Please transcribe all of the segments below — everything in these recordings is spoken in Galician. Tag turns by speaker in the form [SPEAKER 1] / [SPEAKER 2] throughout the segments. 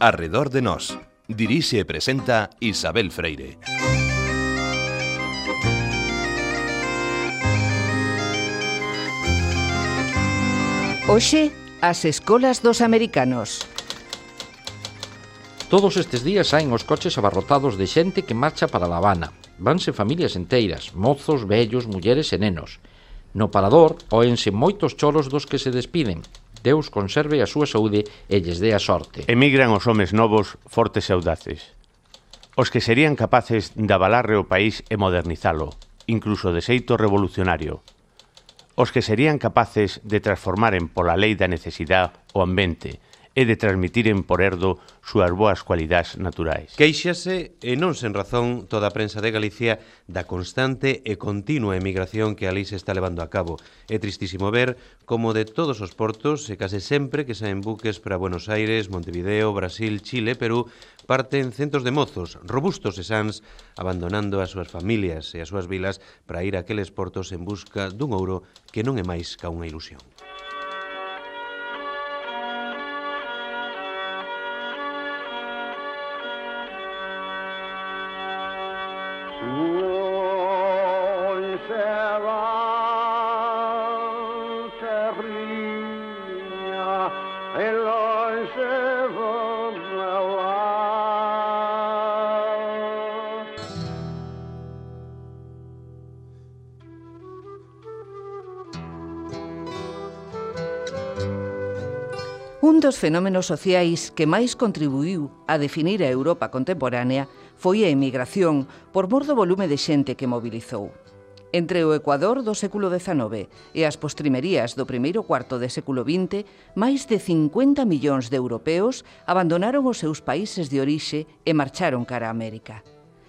[SPEAKER 1] Arredor de Nós. Dirixe e presenta Isabel Freire.
[SPEAKER 2] Oxe, as escolas dos americanos.
[SPEAKER 3] Todos estes días saen os coches abarrotados de xente que marcha para La Habana. Vanse familias enteiras, mozos, vellos, mulleres e nenos. No parador, oense moitos choros dos que se despiden, Deus conserve a súa saúde e lles dé a sorte.
[SPEAKER 4] Emigran os homes novos fortes e audaces. Os que serían capaces de avalarre o país e modernizalo, incluso de xeito revolucionario. Os que serían capaces de transformar en pola lei da necesidade o ambiente, e de transmitir en Porerdo súas boas cualidades naturais.
[SPEAKER 5] Queixase, e non sen razón, toda a prensa de Galicia da constante e continua emigración que ali se está levando a cabo. É tristísimo ver como de todos os portos, e case sempre que saen buques para Buenos Aires, Montevideo, Brasil, Chile, Perú, parten centos de mozos, robustos e sans, abandonando as súas familias e as súas vilas para ir a aqueles portos en busca dun ouro que non é máis ca unha ilusión.
[SPEAKER 2] Un dos fenómenos sociais que máis contribuiu a definir a Europa contemporánea foi a emigración por mor do volume de xente que mobilizou. Entre o Ecuador do século XIX e as postrimerías do primeiro cuarto de século XX, máis de 50 millóns de europeos abandonaron os seus países de orixe e marcharon cara a América.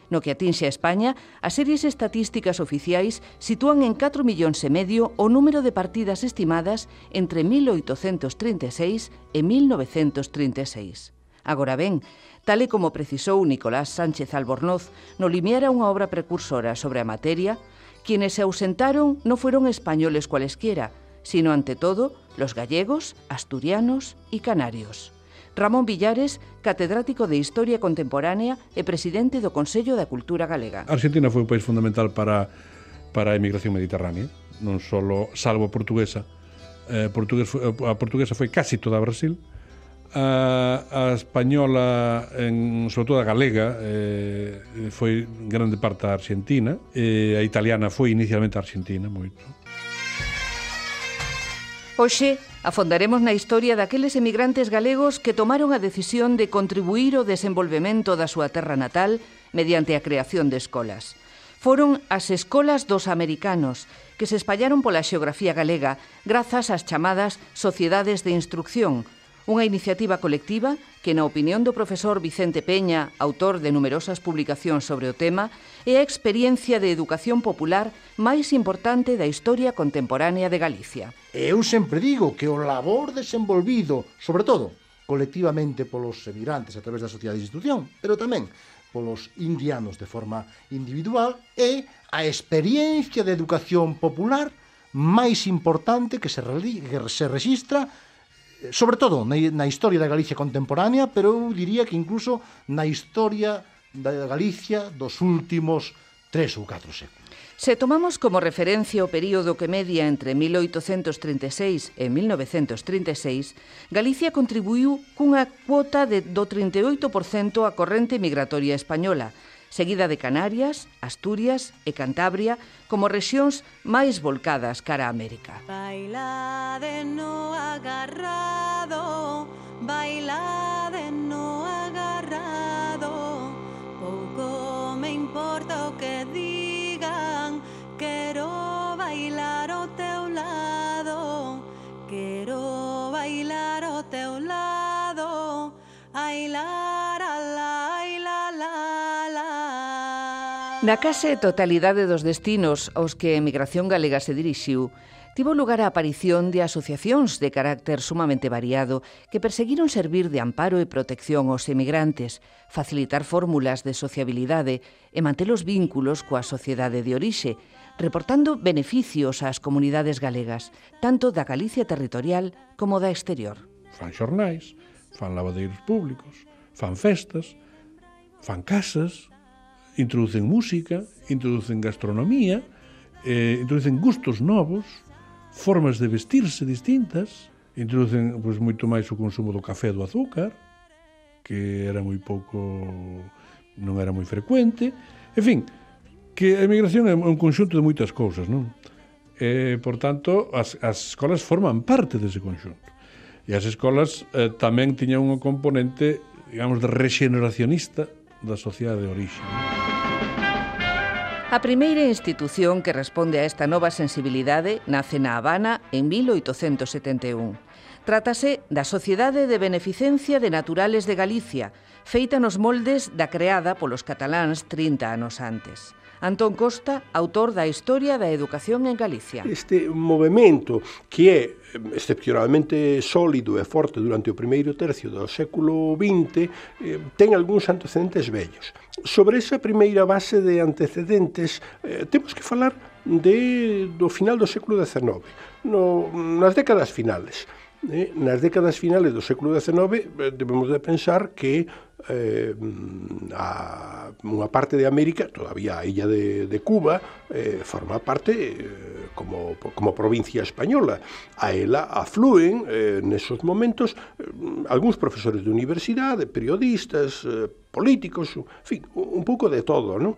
[SPEAKER 2] No que atinxe a España, as series estatísticas oficiais sitúan en 4 millóns e medio o número de partidas estimadas entre 1836 e 1936. Agora ben, tal e como precisou Nicolás Sánchez Albornoz no limiara unha obra precursora sobre a materia, quienes se ausentaron non fueron españoles cualesquiera, sino ante todo los gallegos, asturianos y canarios. Ramón Villares, catedrático de Historia Contemporánea e presidente do Consello da Cultura Galega.
[SPEAKER 6] Argentina foi un país fundamental para, para a emigración mediterránea, non só salvo a portuguesa. Eh, portugués, a portuguesa foi casi toda a Brasil, a, a española, en, sobre todo a galega, eh, foi grande parte a Argentina, e eh, a italiana foi inicialmente a Argentina, moito.
[SPEAKER 2] Oxe, Afondaremos na historia daqueles emigrantes galegos que tomaron a decisión de contribuir ao desenvolvemento da súa terra natal mediante a creación de escolas. Foron as escolas dos americanos que se espallaron pola xeografía galega grazas ás chamadas Sociedades de Instrucción, unha iniciativa colectiva que na opinión do profesor Vicente Peña, autor de numerosas publicacións sobre o tema, é a experiencia de educación popular máis importante da historia contemporánea de Galicia.
[SPEAKER 7] Eu sempre digo que o labor desenvolvido, sobre todo, colectivamente polos emigrantes a través da sociedade de institución, pero tamén polos indianos de forma individual, é a experiencia de educación popular máis importante que se, que se registra sobre todo na, na historia da Galicia contemporánea, pero eu diría que incluso na historia da Galicia dos últimos tres ou catro séculos.
[SPEAKER 2] Se tomamos como referencia o período que media entre 1836 e 1936, Galicia contribuiu cunha cuota de do 38% á corrente migratoria española, seguida de Canarias, Asturias e Cantabria como rexións máis volcadas cara a América.
[SPEAKER 8] Baila de no agarrado, baila de no agarrado, pouco me importa o que digan, quero bailar o teu lado, quero bailar o teu lado, ai la
[SPEAKER 2] Na case totalidade dos destinos aos que a emigración galega se dirixiu, tivo lugar a aparición de asociacións de carácter sumamente variado que perseguiron servir de amparo e protección aos emigrantes, facilitar fórmulas de sociabilidade e manter os vínculos coa sociedade de orixe, reportando beneficios ás comunidades galegas, tanto da Galicia territorial como da exterior.
[SPEAKER 6] Fan xornais, fan lavadeiros públicos, fan festas, fan casas, introducen música, introducen gastronomía, eh, introducen gustos novos, formas de vestirse distintas, introducen pois, moito máis o consumo do café e do azúcar, que era moi pouco non era moi frecuente. En fin, que a emigración é un conxunto de moitas cousas, non? E, por tanto, as, as escolas forman parte dese conxunto. E as escolas eh, tamén tiñan un componente, digamos, de rexeneracionista da sociedade de orixe.
[SPEAKER 2] A primeira institución que responde a esta nova sensibilidade nace na Habana en 1871. Trátase da Sociedade de Beneficencia de Naturales de Galicia, feita nos moldes da creada polos cataláns 30 anos antes. Antón Costa, autor da Historia da Educación en Galicia.
[SPEAKER 9] Este movimento que é eh, excepcionalmente sólido e forte durante o primeiro tercio do século XX eh, ten algúns antecedentes vellos. Sobre esa primeira base de antecedentes eh, temos que falar de, do final do século XIX, no, nas décadas finales. Eh, nas décadas finales do século XIX eh, debemos de pensar que eh, a, unha parte de América, todavía a illa de, de Cuba, eh, forma parte eh, como, como provincia española. A ela afluen eh, nesos momentos eh, algúns profesores de universidade, periodistas, eh, políticos, en fin, un, un pouco de todo, non?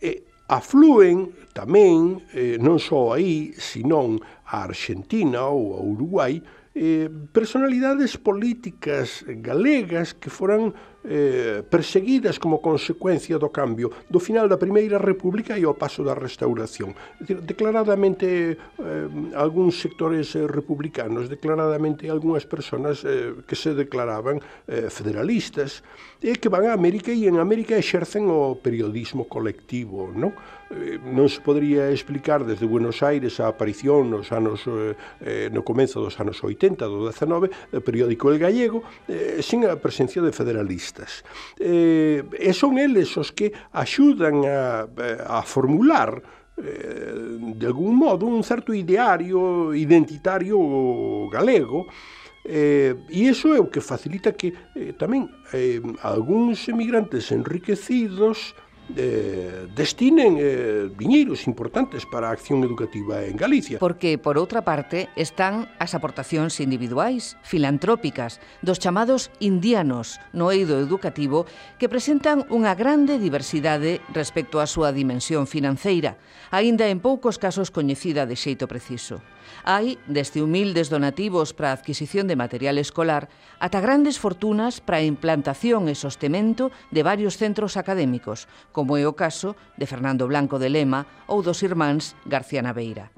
[SPEAKER 9] Eh, afluen tamén, eh, non só aí, senón a Argentina ou a Uruguai, eh, personalidades políticas galegas que foran eh, perseguidas como consecuencia do cambio do final da Primeira República e ao paso da restauración. Declaradamente eh, algúns sectores eh, republicanos, declaradamente algunhas persoas eh, que se declaraban eh, federalistas e que van a América e en América exercen o periodismo colectivo, non? Eh, non se podría explicar desde Buenos Aires a aparición nos anos eh, eh no comezo dos anos 80 do 19 do eh, periódico El Gallego eh, sin a presencia de federalistas economistas. Eh, e son eles os que axudan a, a formular eh, de algún modo un certo ideario identitario galego eh, e iso é o que facilita que eh, tamén eh, algúns emigrantes enriquecidos eh, Eh, destinen eh, viñeiros importantes para a acción educativa en Galicia.
[SPEAKER 2] Porque, por outra parte, están as aportacións individuais, filantrópicas, dos chamados indianos no eido educativo que presentan unha grande diversidade respecto á súa dimensión financeira, aínda en poucos casos coñecida de xeito preciso. Hai desde humildes donativos para a adquisición de material escolar ata grandes fortunas para a implantación e sostemento de varios centros académicos, como é o caso de Fernando Blanco de Lema ou dos irmáns García Naveira.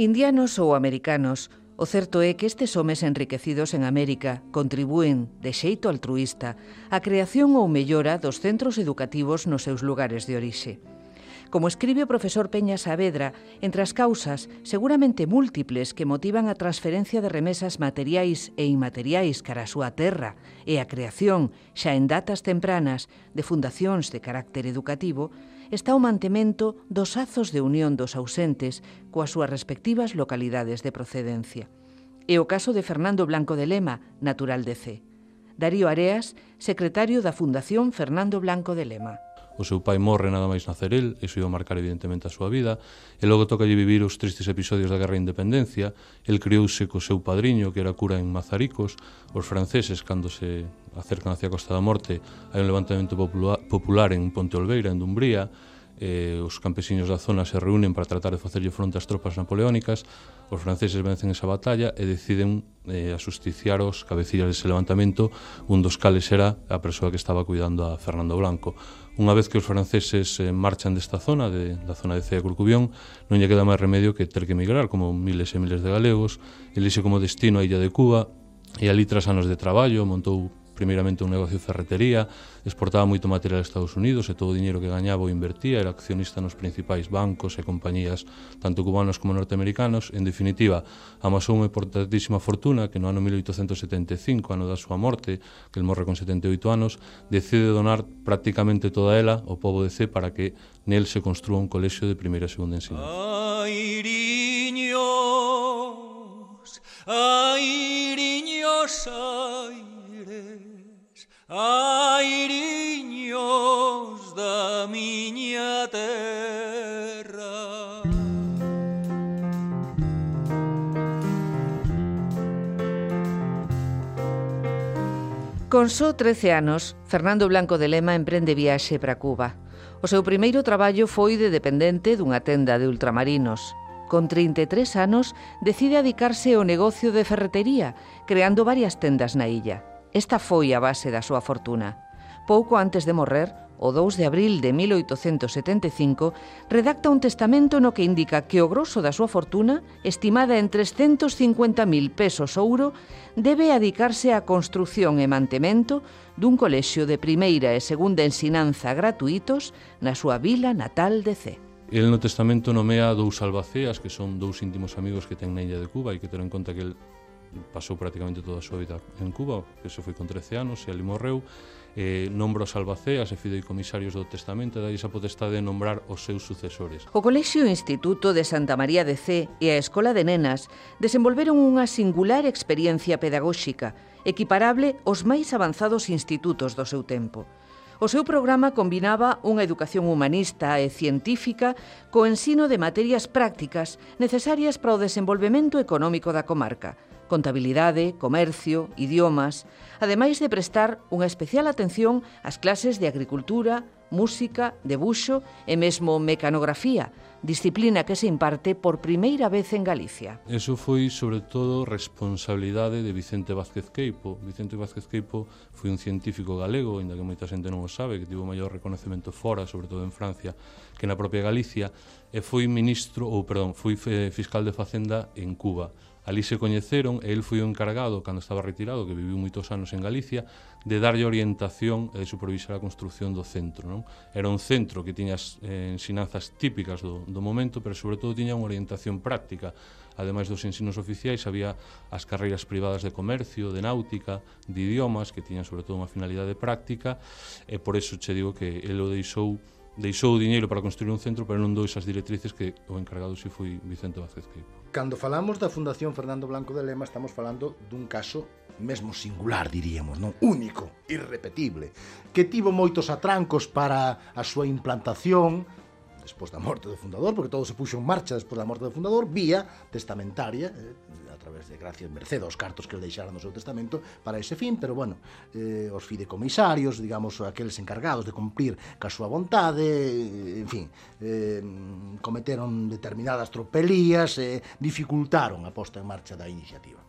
[SPEAKER 2] Indianos ou americanos O certo é que estes homes enriquecidos en América contribúen, de xeito altruista, á creación ou mellora dos centros educativos nos seus lugares de orixe. Como escribe o profesor Peña Saavedra, entre as causas seguramente múltiples que motivan a transferencia de remesas materiais e inmateriais cara a súa terra e a creación, xa en datas tempranas, de fundacións de carácter educativo, está o mantemento dos azos de unión dos ausentes coas súas respectivas localidades de procedencia. E o caso de Fernando Blanco de Lema, natural de C. Darío Areas, secretario da Fundación Fernando Blanco de Lema
[SPEAKER 10] o seu pai morre nada máis nacer el, iso iba a marcar evidentemente a súa vida, e logo toca lle vivir os tristes episodios da Guerra de Independencia, el criouse co seu padriño, que era cura en Mazaricos, os franceses, cando se acercan hacia a Costa da Morte, hai un levantamento popular, popular en Ponte Olveira, en Dumbría, eh, os campesiños da zona se reúnen para tratar de facerlle fronte ás tropas napoleónicas, os franceses vencen esa batalla e deciden eh, asusticiar os cabecillas dese levantamento, un dos cales era a persoa que estaba cuidando a Fernando Blanco. Unha vez que os franceses eh, marchan desta zona, de, da zona de Cea Curcubión, non lle queda máis remedio que ter que emigrar, como miles e miles de galegos, elixe como destino a illa de Cuba, e ali tras anos de traballo montou primeiramente un negocio de ferretería, exportaba moito material a Estados Unidos e todo o diñeiro que gañaba o invertía, era accionista nos principais bancos e compañías, tanto cubanos como norteamericanos. En definitiva, amasou unha importantísima fortuna que no ano 1875, ano da súa morte, que el morre con 78 anos, decide donar prácticamente toda ela ao povo de C para que nel se construa un colexio de primeira e segunda ensino.
[SPEAKER 11] Airiños, airiños, aires airiños da miña terra.
[SPEAKER 2] Con só 13 anos, Fernando Blanco de Lema emprende viaxe para Cuba. O seu primeiro traballo foi de dependente dunha tenda de ultramarinos. Con 33 anos, decide adicarse ao negocio de ferretería, creando varias tendas na illa. Esta foi a base da súa fortuna. Pouco antes de morrer, o 2 de abril de 1875, redacta un testamento no que indica que o grosso da súa fortuna, estimada en 350.000 pesos ouro, debe adicarse á construción e mantemento dun colexio de primeira e segunda ensinanza gratuitos na súa vila natal de C.
[SPEAKER 10] El no testamento nomea dous albaceas, que son dous íntimos amigos que ten na illa de Cuba e que ten en conta que el pasou prácticamente toda a súa vida en Cuba, que se foi con 13 anos e ali morreu, eh, nombra os albaceas e fideicomisarios do testamento e dai esa potestade de nombrar os seus sucesores.
[SPEAKER 2] O Colexio Instituto de Santa María de C e a Escola de Nenas desenvolveron unha singular experiencia pedagóxica equiparable aos máis avanzados institutos do seu tempo. O seu programa combinaba unha educación humanista e científica co ensino de materias prácticas necesarias para o desenvolvemento económico da comarca – contabilidade, comercio, idiomas, ademais de prestar unha especial atención ás clases de agricultura, música, debuxo e mesmo mecanografía, disciplina que se imparte por primeira vez en Galicia.
[SPEAKER 10] Eso foi, sobre todo, responsabilidade de Vicente Vázquez Queipo. Vicente Vázquez Queipo foi un científico galego, ainda que moita xente non o sabe, que tivo maior reconocemento fora, sobre todo en Francia, que na propia Galicia, e foi ministro, ou perdón, foi eh, fiscal de Facenda en Cuba Ali se coñeceron e el foi o encargado, cando estaba retirado, que viviu moitos anos en Galicia, de darlle orientación e de supervisar a construción do centro. Non? Era un centro que tiña as eh, ensinanzas típicas do, do momento, pero sobre todo tiña unha orientación práctica. Ademais dos ensinos oficiais, había as carreiras privadas de comercio, de náutica, de idiomas, que tiñan sobre todo unha finalidade práctica, e por eso che digo que el o deixou deixou o diñeiro para construir un centro, pero non dou esas directrices que o encargado si foi Vicente Vázquez Queipo.
[SPEAKER 7] Cando falamos da Fundación Fernando Blanco de Lema estamos falando dun caso mesmo singular, diríamos, non? Único, irrepetible, que tivo moitos atrancos para a súa implantación, despois da morte do fundador, porque todo se puxo en marcha despois da morte do fundador, vía testamentaria, eh, a través de gracia e merced aos cartos que ele deixara no seu testamento para ese fin, pero bueno, eh, os fidecomisarios, digamos, aqueles encargados de cumplir ca súa vontade, en fin, eh, cometeron determinadas tropelías, eh, dificultaron a posta en marcha da iniciativa.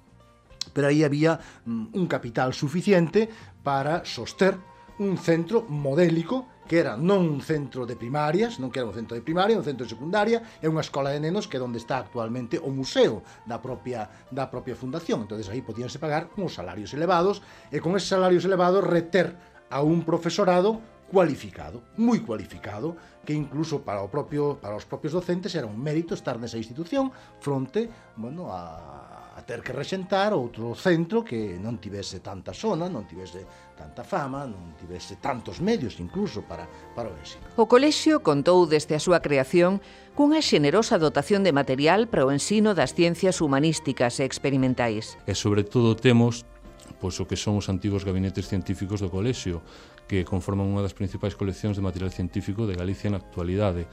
[SPEAKER 7] Pero aí había mm, un capital suficiente para soster un centro modélico que era non un centro de primarias, non que era un centro de primaria, un centro de secundaria, é unha escola de nenos que é onde está actualmente o museo da propia da propia fundación. Entonces aí podíanse pagar uns salarios elevados e con esos salarios elevados reter a un profesorado cualificado, moi cualificado, que incluso para o propio para os propios docentes era un mérito estar nesa institución fronte, bueno, a a ter que rexentar outro centro que non tivese tanta zona, non tivese tanta fama, non tivese tantos medios incluso para, para o ensino.
[SPEAKER 2] O colexio contou desde a súa creación cunha xenerosa dotación de material para o ensino das ciencias humanísticas e experimentais.
[SPEAKER 10] E sobre todo temos pois o que son os antigos gabinetes científicos do colexio, que conforman unha das principais coleccións de material científico de Galicia na actualidade.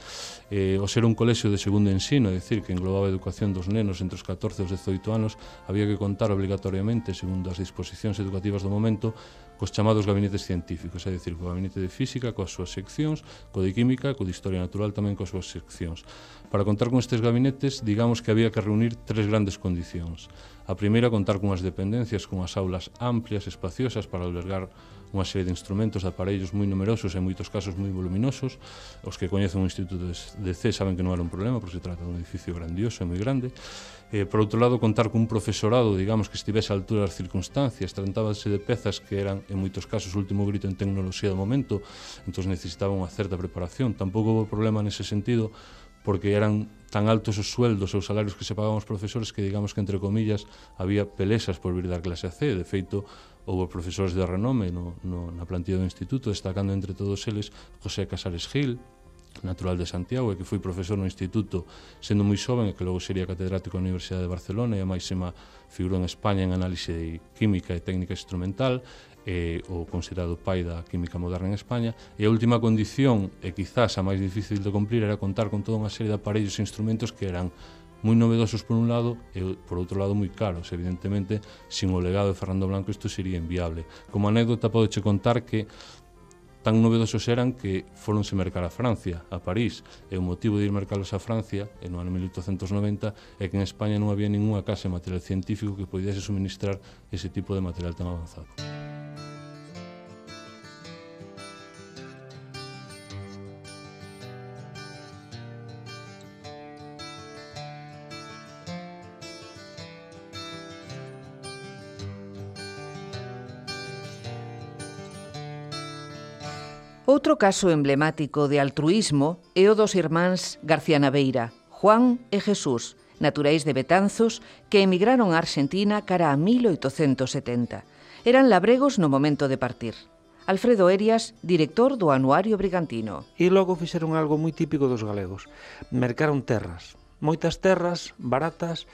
[SPEAKER 10] Eh, o ser un colexio de segundo ensino, é dicir, que englobaba a educación dos nenos entre os 14 e os 18 anos, había que contar obligatoriamente, segundo as disposicións educativas do momento, cos chamados gabinetes científicos, é dicir, co gabinete de física, coas súas seccións, co de química, co de historia natural tamén coas súas seccións. Para contar con estes gabinetes, digamos que había que reunir tres grandes condicións. A primeira, contar cunhas dependencias, cunhas aulas amplias, espaciosas para albergar unha serie de instrumentos, de aparellos moi numerosos e moitos casos moi voluminosos. Os que coñecen o Instituto de C saben que non era un problema, porque se trata un edificio grandioso e moi grande. Eh, por outro lado, contar cun profesorado, digamos, que estivese a altura das circunstancias, tratábase de pezas que eran, en moitos casos, o último grito en tecnoloxía do momento, entón necesitaba unha certa preparación. Tampouco houve problema nese sentido, porque eran tan altos os sueldos ou os salarios que se pagaban os profesores que digamos que entre comillas había pelesas por vir dar clase a C, de feito houve profesores de renome no, no, na plantilla do instituto, destacando entre todos eles José Casares Gil, natural de Santiago e que foi profesor no instituto sendo moi xoven e que logo sería catedrático na Universidade de Barcelona e a máxima figura en España en análise de química e técnica instrumental e o considerado pai da química moderna en España. E a última condición e quizás a máis difícil de cumplir era contar con toda unha serie de aparellos e instrumentos que eran moi novedosos por un lado e por outro lado moi caros. Evidentemente, sin o legado de Fernando Blanco isto sería inviable. Como anécdota podeche contar que tan novedosos eran que foronse mercar a Francia, a París, e o motivo de ir mercalos a Francia, en o ano 1890, é que en España non había ninguna casa de material científico que pudiese suministrar ese tipo de material tan avanzado.
[SPEAKER 2] Outro caso emblemático de altruismo é o dos irmáns García Naveira, Juan e Jesús, naturais de Betanzos, que emigraron a Argentina cara a 1870. Eran labregos no momento de partir. Alfredo Erias, director do Anuario Brigantino.
[SPEAKER 12] E logo fixeron algo moi típico dos galegos. Mercaron terras. Moitas terras baratas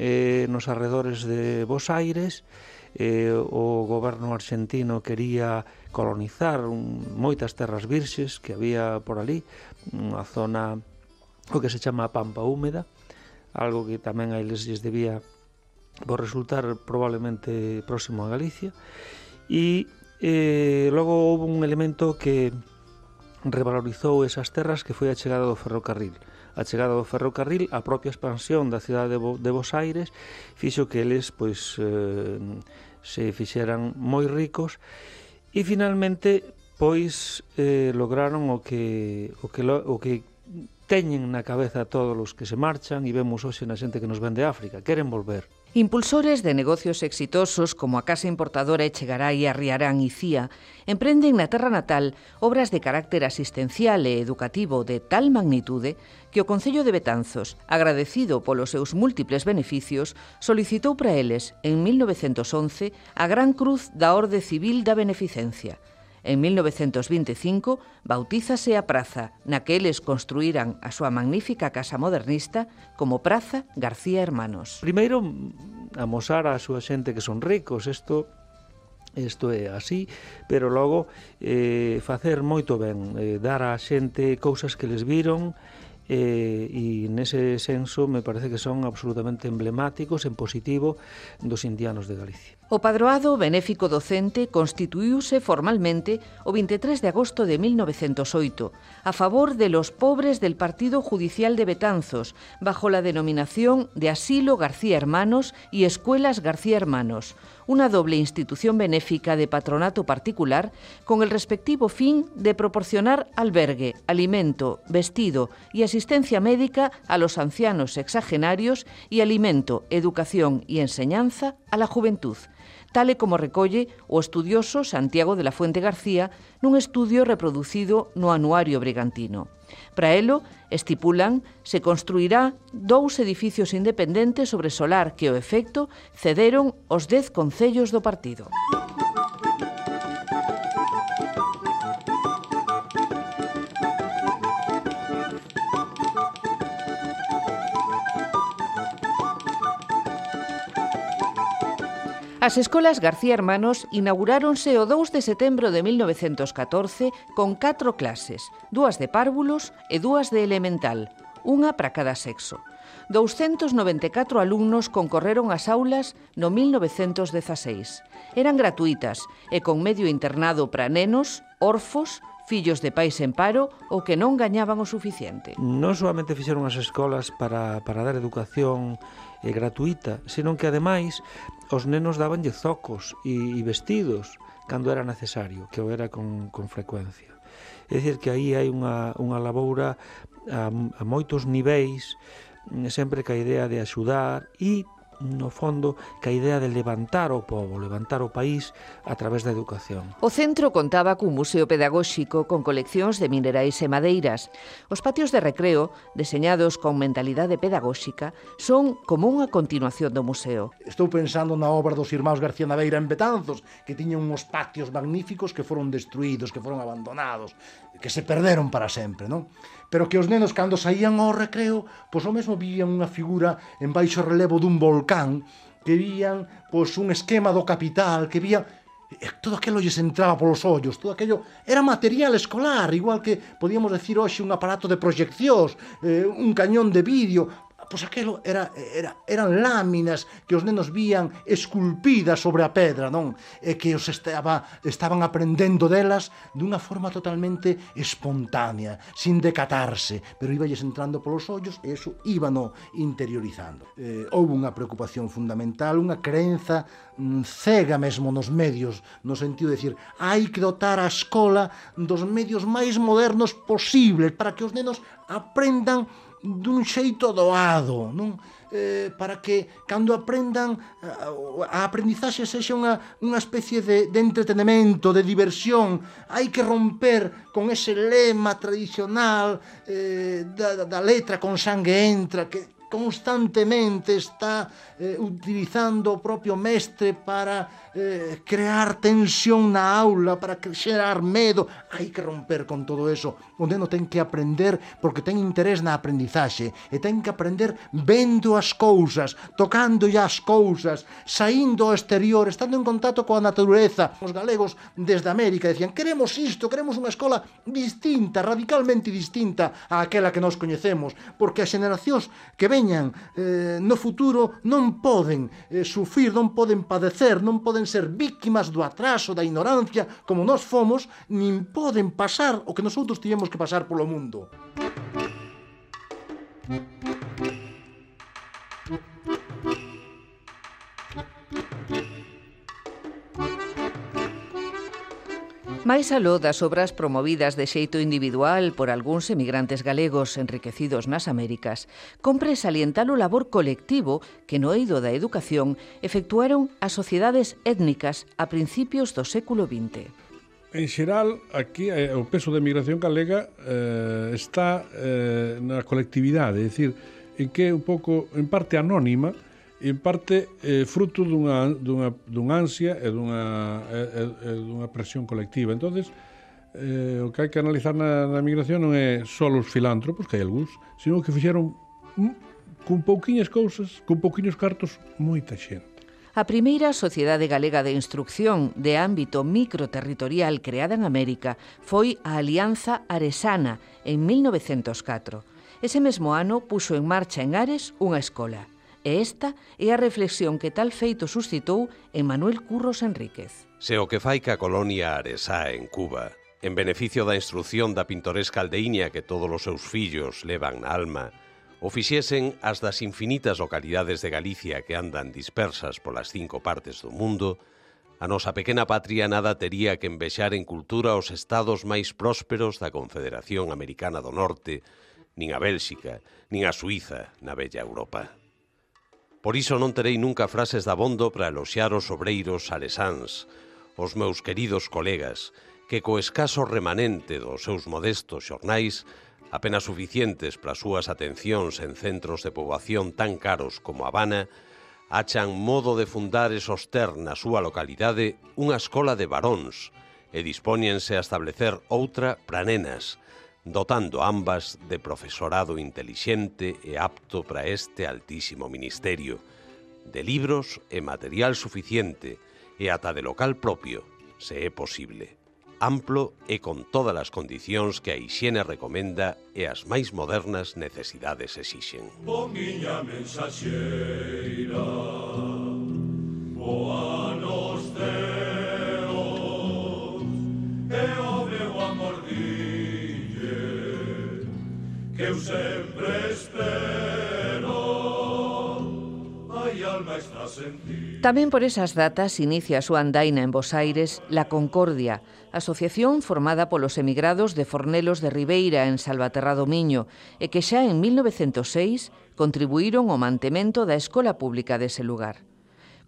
[SPEAKER 12] eh, nos arredores de Bos Aires eh, o goberno argentino quería colonizar un, moitas terras virxes que había por ali, unha zona o que se chama Pampa Húmeda, algo que tamén a eles lles debía por resultar probablemente próximo a Galicia, e eh, logo houve un elemento que revalorizou esas terras que foi a chegada do ferrocarril a chegada do ferrocarril, a propia expansión da cidade de, Bo, de Bos Aires fixo que eles pois eh, se fixeran moi ricos e finalmente pois eh, lograron o que o que o que teñen na cabeza todos os que se marchan e vemos hoxe na xente que nos vende África, queren volver.
[SPEAKER 2] Impulsores de negocios exitosos como a Casa Importadora Echegaray, Arriarán e Cía emprenden na terra natal obras de carácter asistencial e educativo de tal magnitude que o Concello de Betanzos, agradecido polos seus múltiples beneficios, solicitou para eles, en 1911, a Gran Cruz da Orde Civil da Beneficencia – En 1925 bautízase a praza, na que eles construíran a súa magnífica casa modernista como Praza García Hermanos.
[SPEAKER 12] Primeiro, amosar a súa xente que son ricos, isto isto é así, pero logo eh, facer moito ben, eh, dar á xente cousas que les viron, eh, e nese senso me parece que son absolutamente emblemáticos en positivo dos indianos de Galicia.
[SPEAKER 2] O padroado benéfico docente constituíuse formalmente o 23 de agosto de 1908 a favor de los pobres del Partido Judicial de Betanzos bajo la denominación de Asilo García Hermanos y Escuelas García Hermanos, una doble institución benéfica de patronato particular con el respectivo fin de proporcionar albergue, alimento, vestido y asistencia asistencia médica a los ancianos sexagenarios y alimento, educación y enseñanza a la juventud, tal e como recolle o estudioso Santiago de la Fuente García nun estudio reproducido no Anuario Brigantino. Para elo, estipulan, se construirá dous edificios independentes sobre solar que o efecto cederon os dez concellos do partido. As escolas García Hermanos inauguráronse o 2 de setembro de 1914 con catro clases, dúas de párvulos e dúas de elemental, unha para cada sexo. 294 alumnos concorreron ás aulas no 1916. Eran gratuitas e con medio internado para nenos, orfos, fillos de pais en paro ou que non gañaban o suficiente.
[SPEAKER 12] Non solamente fixeron as escolas para, para dar educación e gratuita, senón que ademais os nenos dabanlle zocos e, e vestidos cando era necesario, que o era con, con frecuencia. É dicir que aí hai unha, unha laboura a, a moitos niveis mm, sempre que a idea de axudar e no fondo que a idea de levantar o pobo, levantar o país a través da educación.
[SPEAKER 2] O centro contaba cun museo pedagóxico con coleccións de minerais e madeiras. Os patios de recreo, deseñados con mentalidade pedagóxica, son como unha continuación do museo.
[SPEAKER 7] Estou pensando na obra dos irmãos García Naveira en Betanzos, que tiñan uns patios magníficos que foron destruídos, que foron abandonados, que se perderon para sempre, non? pero que os nenos cando saían ao recreo, pois o mesmo vían unha figura en baixo relevo dun volcán, que vían pois un esquema do capital, que vían todo aquilo lles entraba polos ollos, todo aquello era material escolar, igual que podíamos decir hoxe un aparato de proxeccións, eh, un cañón de vídeo, pois aquelo era, era, eran láminas que os nenos vían esculpidas sobre a pedra, non? E que os estaba, estaban aprendendo delas dunha forma totalmente espontánea, sin decatarse, pero iballes entrando polos ollos e eso íbano interiorizando. Eh, houve unha preocupación fundamental, unha creenza mm, cega mesmo nos medios, no sentido de decir, hai que dotar a escola dos medios máis modernos posibles para que os nenos aprendan dun xeito doado, non? Eh, para que cando aprendan eh, a aprendizaxe sexa unha, unha especie de, de entretenimento, de diversión hai que romper con ese lema tradicional eh, da, da letra con sangue entra que constantemente está eh, utilizando o propio mestre para eh, crear tensión na aula, para xerar medo. Hai que romper con todo eso. O neno ten que aprender porque ten interés na aprendizaxe e ten que aprender vendo as cousas, tocando as cousas, saindo ao exterior, estando en contacto coa natureza. Os galegos desde América decían queremos isto, queremos unha escola distinta, radicalmente distinta a aquela que nós coñecemos, porque as generacións que veñan eh, no futuro non poden eh, sufrir, non poden padecer, non poden poden ser víctimas do atraso, da ignorancia, como nós fomos, nin poden pasar o que nosotros tivemos que pasar polo mundo.
[SPEAKER 2] Música Mais aló das obras promovidas de xeito individual por algúns emigrantes galegos enriquecidos nas Américas, compre salientar o labor colectivo que no eido da educación efectuaron as sociedades étnicas a principios do século XX.
[SPEAKER 6] En xeral, aquí eh, o peso da emigración galega eh, está eh, na colectividade, é dicir, en que un pouco, en parte anónima, en parte eh, fruto dunha, dunha, dunha ansia e dunha, e, e, dunha presión colectiva. entonces eh, o que hai que analizar na, na migración non é só os filántropos, que hai algúns, sino que fixeron con pouquiñas cousas, con pouquiños cartos, moita xente.
[SPEAKER 2] A primeira Sociedade Galega de Instrucción de ámbito microterritorial creada en América foi a Alianza Aresana en 1904. Ese mesmo ano puxo en marcha en Ares unha escola. E esta é a reflexión que tal feito suscitou en Manuel Curros Enríquez.
[SPEAKER 1] Se o que fai que a colonia Aresá en Cuba, en beneficio da instrucción da pintoresca aldeíña que todos os seus fillos levan na alma, o fixesen as das infinitas localidades de Galicia que andan dispersas polas cinco partes do mundo, a nosa pequena patria nada tería que envexar en cultura os estados máis prósperos da Confederación Americana do Norte, nin a Bélxica, nin a Suiza na bella Europa. Por iso non terei nunca frases da bondo para eloxiar os obreiros alesáns, os meus queridos colegas, que co escaso remanente dos seus modestos xornais apenas suficientes para as súas atencións en centros de poboación tan caros como Habana, achan modo de fundar e soster na súa localidade unha escola de varóns e dispóñense a establecer outra para nenas, dotando ambas de profesorado intelixente e apto para este altísimo ministerio, de libros e material suficiente e ata de local propio, se é posible, amplo e con todas as condicións que a hixiene recomenda e as máis modernas necesidades exixen.
[SPEAKER 11] Bo miña mensaxeira, boa eu sempre espero Ai, alma estás
[SPEAKER 2] Tamén por esas datas inicia a súa andaina en Bos Aires La Concordia, asociación formada polos emigrados de Fornelos de Ribeira en Salvaterra do Miño e que xa en 1906 contribuíron ao mantemento da escola pública dese lugar.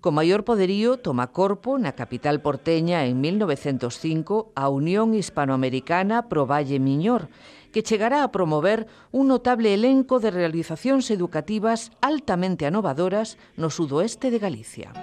[SPEAKER 2] Co maior poderío toma corpo na capital porteña en 1905 a Unión Hispanoamericana pro Valle Miñor que chegará a promover un notable elenco de realizacións educativas altamente anovadoras no sudoeste de Galicia.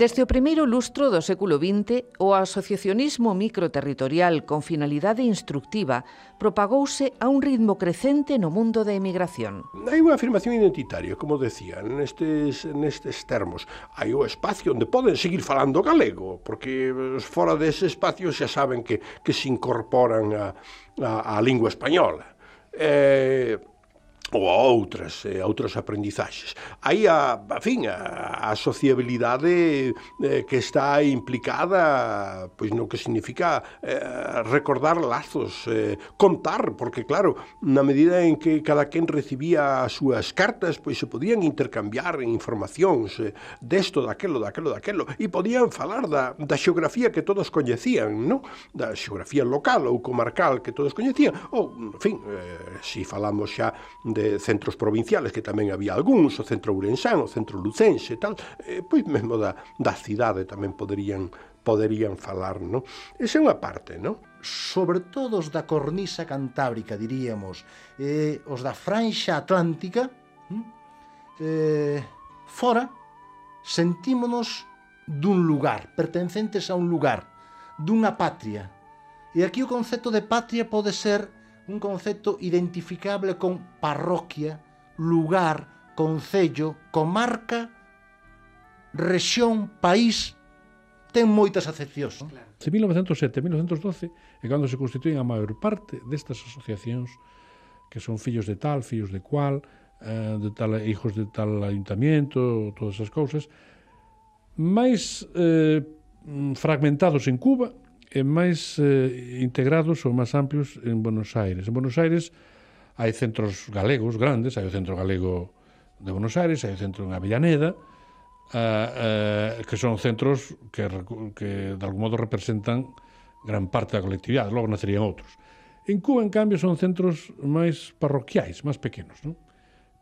[SPEAKER 2] Desde o primeiro lustro do século XX, o asociacionismo microterritorial con finalidade instructiva propagouse a un ritmo crecente no mundo da emigración.
[SPEAKER 9] Hai unha afirmación identitaria, como decía, nestes, nestes termos. Hai o espacio onde poden seguir falando galego, porque fora dese espacio xa saben que, que se incorporan a, a, a lingua española. Eh, ou a outras, eh, a outras aprendizaxes. Aí a, a fin, a, a sociabilidade eh, que está implicada pois no que significa eh, recordar lazos, eh, contar, porque claro, na medida en que cada quen recibía as súas cartas, pois se podían intercambiar informacións eh, desto, daquelo, daquelo, daquelo, e podían falar da, da xeografía que todos coñecían, non? Da xeografía local ou comarcal que todos coñecían, ou, en fin, eh, si falamos xa de de centros provinciales, que tamén había algúns, o centro Urensán, o centro Lucense, tal, eh, pois mesmo da, da cidade tamén poderían poderían falar, non? Esa é unha parte, non?
[SPEAKER 7] Sobre todo os da cornisa cantábrica, diríamos, eh, os da franxa atlántica, hm, eh, fora, sentímonos dun lugar, pertencentes a un lugar, dunha patria. E aquí o concepto de patria pode ser un concepto identificable con parroquia, lugar, concello, comarca, rexión, país, ten moitas acepcións.
[SPEAKER 6] Claro. De 1907 a 1912 é cando se constituen a maior parte destas asociacións que son fillos de tal, fillos de cual, eh, de tal, hijos de tal ayuntamiento, todas esas cousas, máis eh, fragmentados en Cuba, e máis eh, integrados ou máis amplios en Buenos Aires. En Buenos Aires hai centros galegos grandes, hai o Centro Galego de Buenos Aires, hai o Centro en Avellaneda, eh, eh, que son centros que, que de algún modo representan gran parte da colectividade, logo nacerían outros. En Cuba, en cambio, son centros máis parroquiais, máis pequenos, non?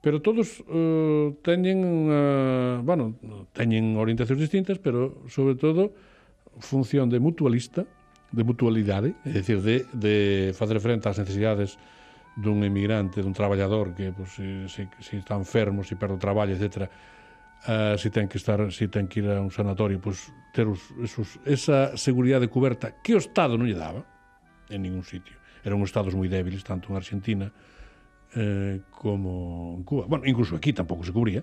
[SPEAKER 6] pero todos uh, teñen uh, bueno, teñen orientacións distintas, pero sobre todo función de mutualista de mutualidade, é dicir, de, de facer frente ás necesidades dun emigrante, dun traballador que pues, se, se, se está enfermo, se perde o traballo, etc. Uh, ah, se ten que estar, se ten que ir a un sanatorio, pues, ter os, esos, esa seguridade coberta que o Estado non lle daba en ningún sitio. Eran Estados moi débiles, tanto en Argentina eh, como en Cuba. Bueno, incluso aquí tampouco se cubría.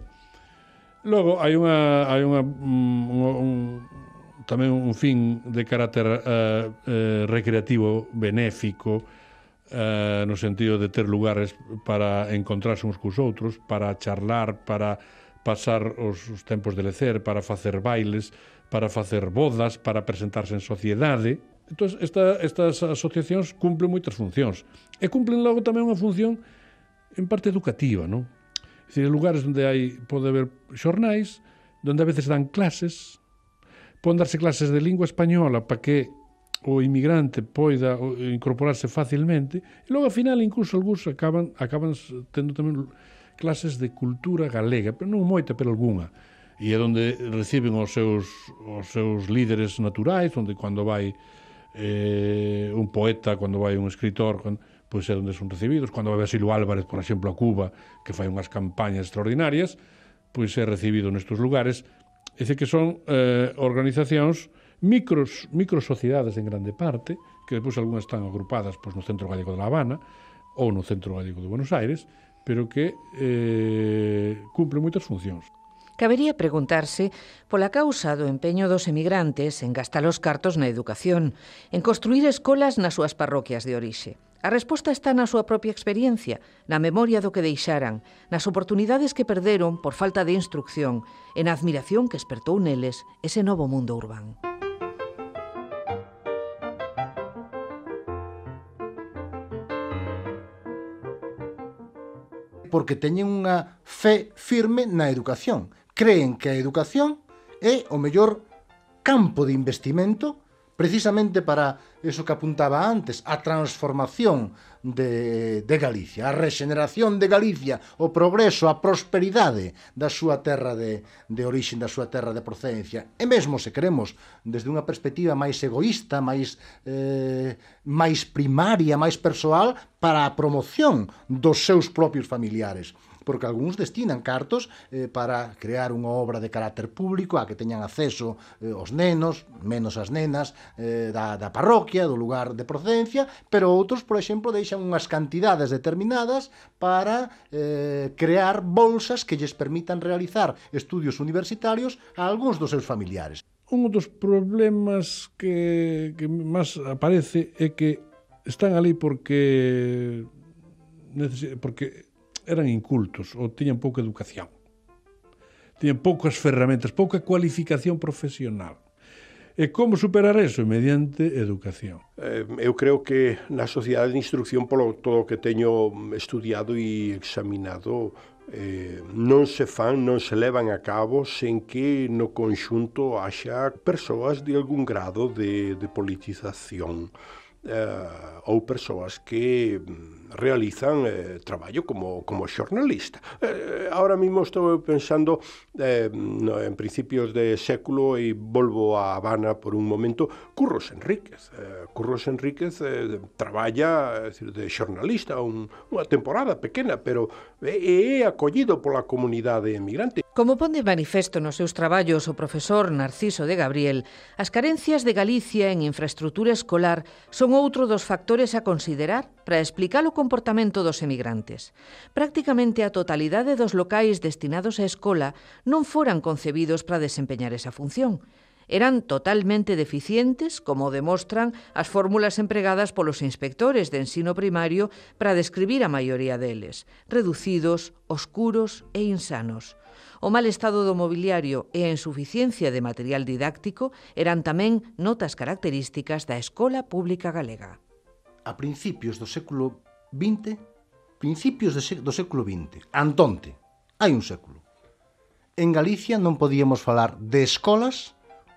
[SPEAKER 6] Logo, hai unha, hai unha, mm, un, un, tamén un fin de carácter uh, uh, recreativo, benéfico, uh, no sentido de ter lugares para encontrarse uns cos outros, para charlar, para pasar os, os tempos de lecer, para facer bailes, para facer bodas, para presentarse en sociedade. Entón, esta, estas asociacións cumplen moitas funcións. E cumplen logo tamén unha función en parte educativa, non? É dicir, lugares onde hai, pode haber xornais, onde a veces dan clases, Pon darse clases de lingua española para que o inmigrante poida incorporarse facilmente e logo ao final incluso algúns acaban, acaban tendo tamén clases de cultura galega, pero non moita, pero algunha. E é onde reciben os seus, os seus líderes naturais, onde cando vai eh, un poeta, cando vai un escritor, cando, pois é onde son recibidos. Cando vai Basilio Álvarez, por exemplo, a Cuba, que fai unhas campañas extraordinarias, pois é recibido nestes lugares É dicir que son eh, organizacións micros, microsociedades en grande parte, que depois algunhas están agrupadas pois, no Centro Gallego de La Habana ou no Centro Gallego de Buenos Aires, pero que eh, cumplen moitas funcións.
[SPEAKER 2] Cabería preguntarse pola causa do empeño dos emigrantes en gastar os cartos na educación, en construir escolas nas súas parroquias de orixe. A resposta está na súa propia experiencia, na memoria do que deixaran, nas oportunidades que perderon por falta de instrucción e na admiración que espertou neles ese novo mundo urbán.
[SPEAKER 7] Porque teñen unha fe firme na educación. Creen que a educación é o mellor campo de investimento precisamente para eso que apuntaba antes, a transformación de, de Galicia, a regeneración de Galicia, o progreso, a prosperidade da súa terra de, de orixe, da súa terra de procedencia. E mesmo, se queremos, desde unha perspectiva máis egoísta, máis, eh, máis primaria, máis persoal, para a promoción dos seus propios familiares porque algúns destinan cartos eh, para crear unha obra de carácter público a que teñan acceso eh, os nenos, menos as nenas eh, da, da parroquia, do lugar de procedencia, pero outros, por exemplo, deixan unhas cantidades determinadas para eh, crear bolsas que lles permitan realizar estudios universitarios a algúns dos seus familiares.
[SPEAKER 6] Un dos problemas que, que máis aparece é que están ali porque porque eran incultos ou tiñan pouca educación. Tiñan poucas ferramentas, pouca cualificación profesional. E como superar eso? Mediante educación.
[SPEAKER 9] Eh, eu creo que na sociedade de instrucción, polo todo o que teño estudiado e examinado, eh, non se fan, non se levan a cabo sen que no conxunto haxa persoas de algún grado de, de politización eh, ou persoas que mm, realizan eh, traballo como, como xornalista. Eh, ahora mismo estou pensando eh, no, en principios de século e volvo a Habana por un momento, Curros Enríquez. Eh, Curros Enríquez eh, traballa eh, decir, de xornalista un, unha temporada pequena, pero é, é acollido pola comunidade emigrante.
[SPEAKER 2] Como pon de manifesto nos seus traballos o profesor Narciso de Gabriel, as carencias de Galicia en infraestrutura escolar son outro dos factores a considerar para explicar o comportamento dos emigrantes. Prácticamente a totalidade dos locais destinados á escola non foran concebidos para desempeñar esa función eran totalmente deficientes, como demostran as fórmulas empregadas polos inspectores de ensino primario para describir a maioría deles, reducidos, oscuros e insanos. O mal estado do mobiliario e a insuficiencia de material didáctico eran tamén notas características da Escola Pública Galega.
[SPEAKER 7] A principios do século XX, principios do século XX, antonte, hai un século, en Galicia non podíamos falar de escolas